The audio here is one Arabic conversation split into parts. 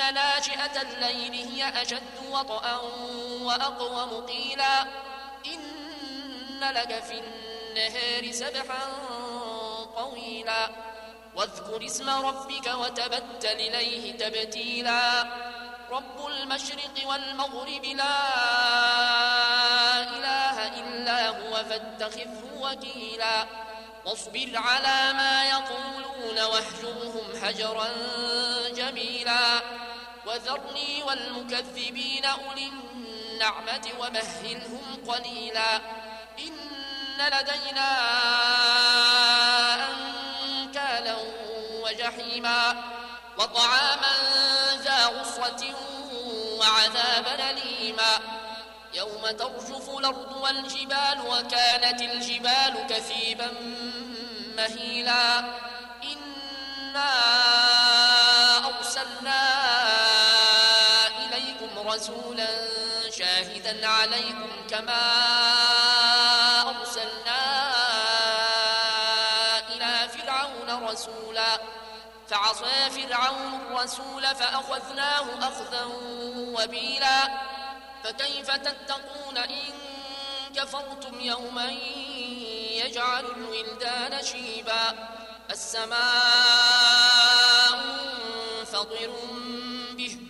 إن ناشئة الليل هي أشد وطئا وأقوم قيلا إن لك في النهار سبحا طويلا واذكر اسم ربك وتبتل إليه تبتيلا رب المشرق والمغرب لا إله إلا هو فاتخذه وكيلا واصبر على ما يقولون واهجرهم هجرا جميلا وذرني والمكذبين أولي النعمة ومهلهم قليلا. إن لدينا أنكالا وجحيما. وطعاما ذا غصة وعذابا أليما. يوم ترجف الأرض والجبال وكانت الجبال كثيبا مهيلا. إنا أرسلنا رسولا شاهدا عليكم كما أرسلنا إلى فرعون رسولا. فعصى فرعون الرسول فأخذناه أخذا وبيلا. فكيف تتقون إن كفرتم يوما يجعل الولدان شيبا. السماء منفطر به.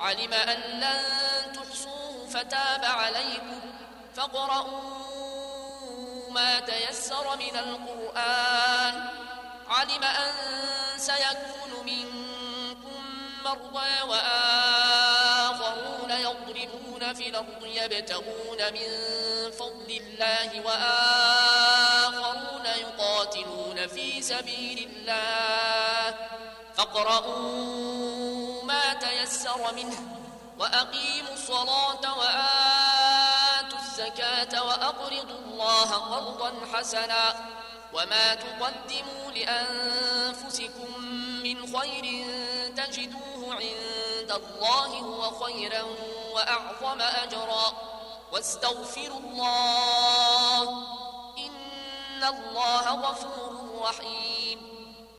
علم أن لن تحصوه فتاب عليكم. فاقرؤوا ما تيسر من القرآن. علم أن سيكون منكم مرضى وآخرون يضربون في الأرض يبتغون من فضل الله وآخرون يقاتلون في سبيل الله. فاقرؤوا ما تيسر منه وأقيموا الصلاة وآتوا الزكاة وأقرضوا الله قرضا حسنا وما تقدموا لأنفسكم من خير تجدوه عند الله هو خيرا وأعظم أجرا. واستغفروا الله الله غفور رحيم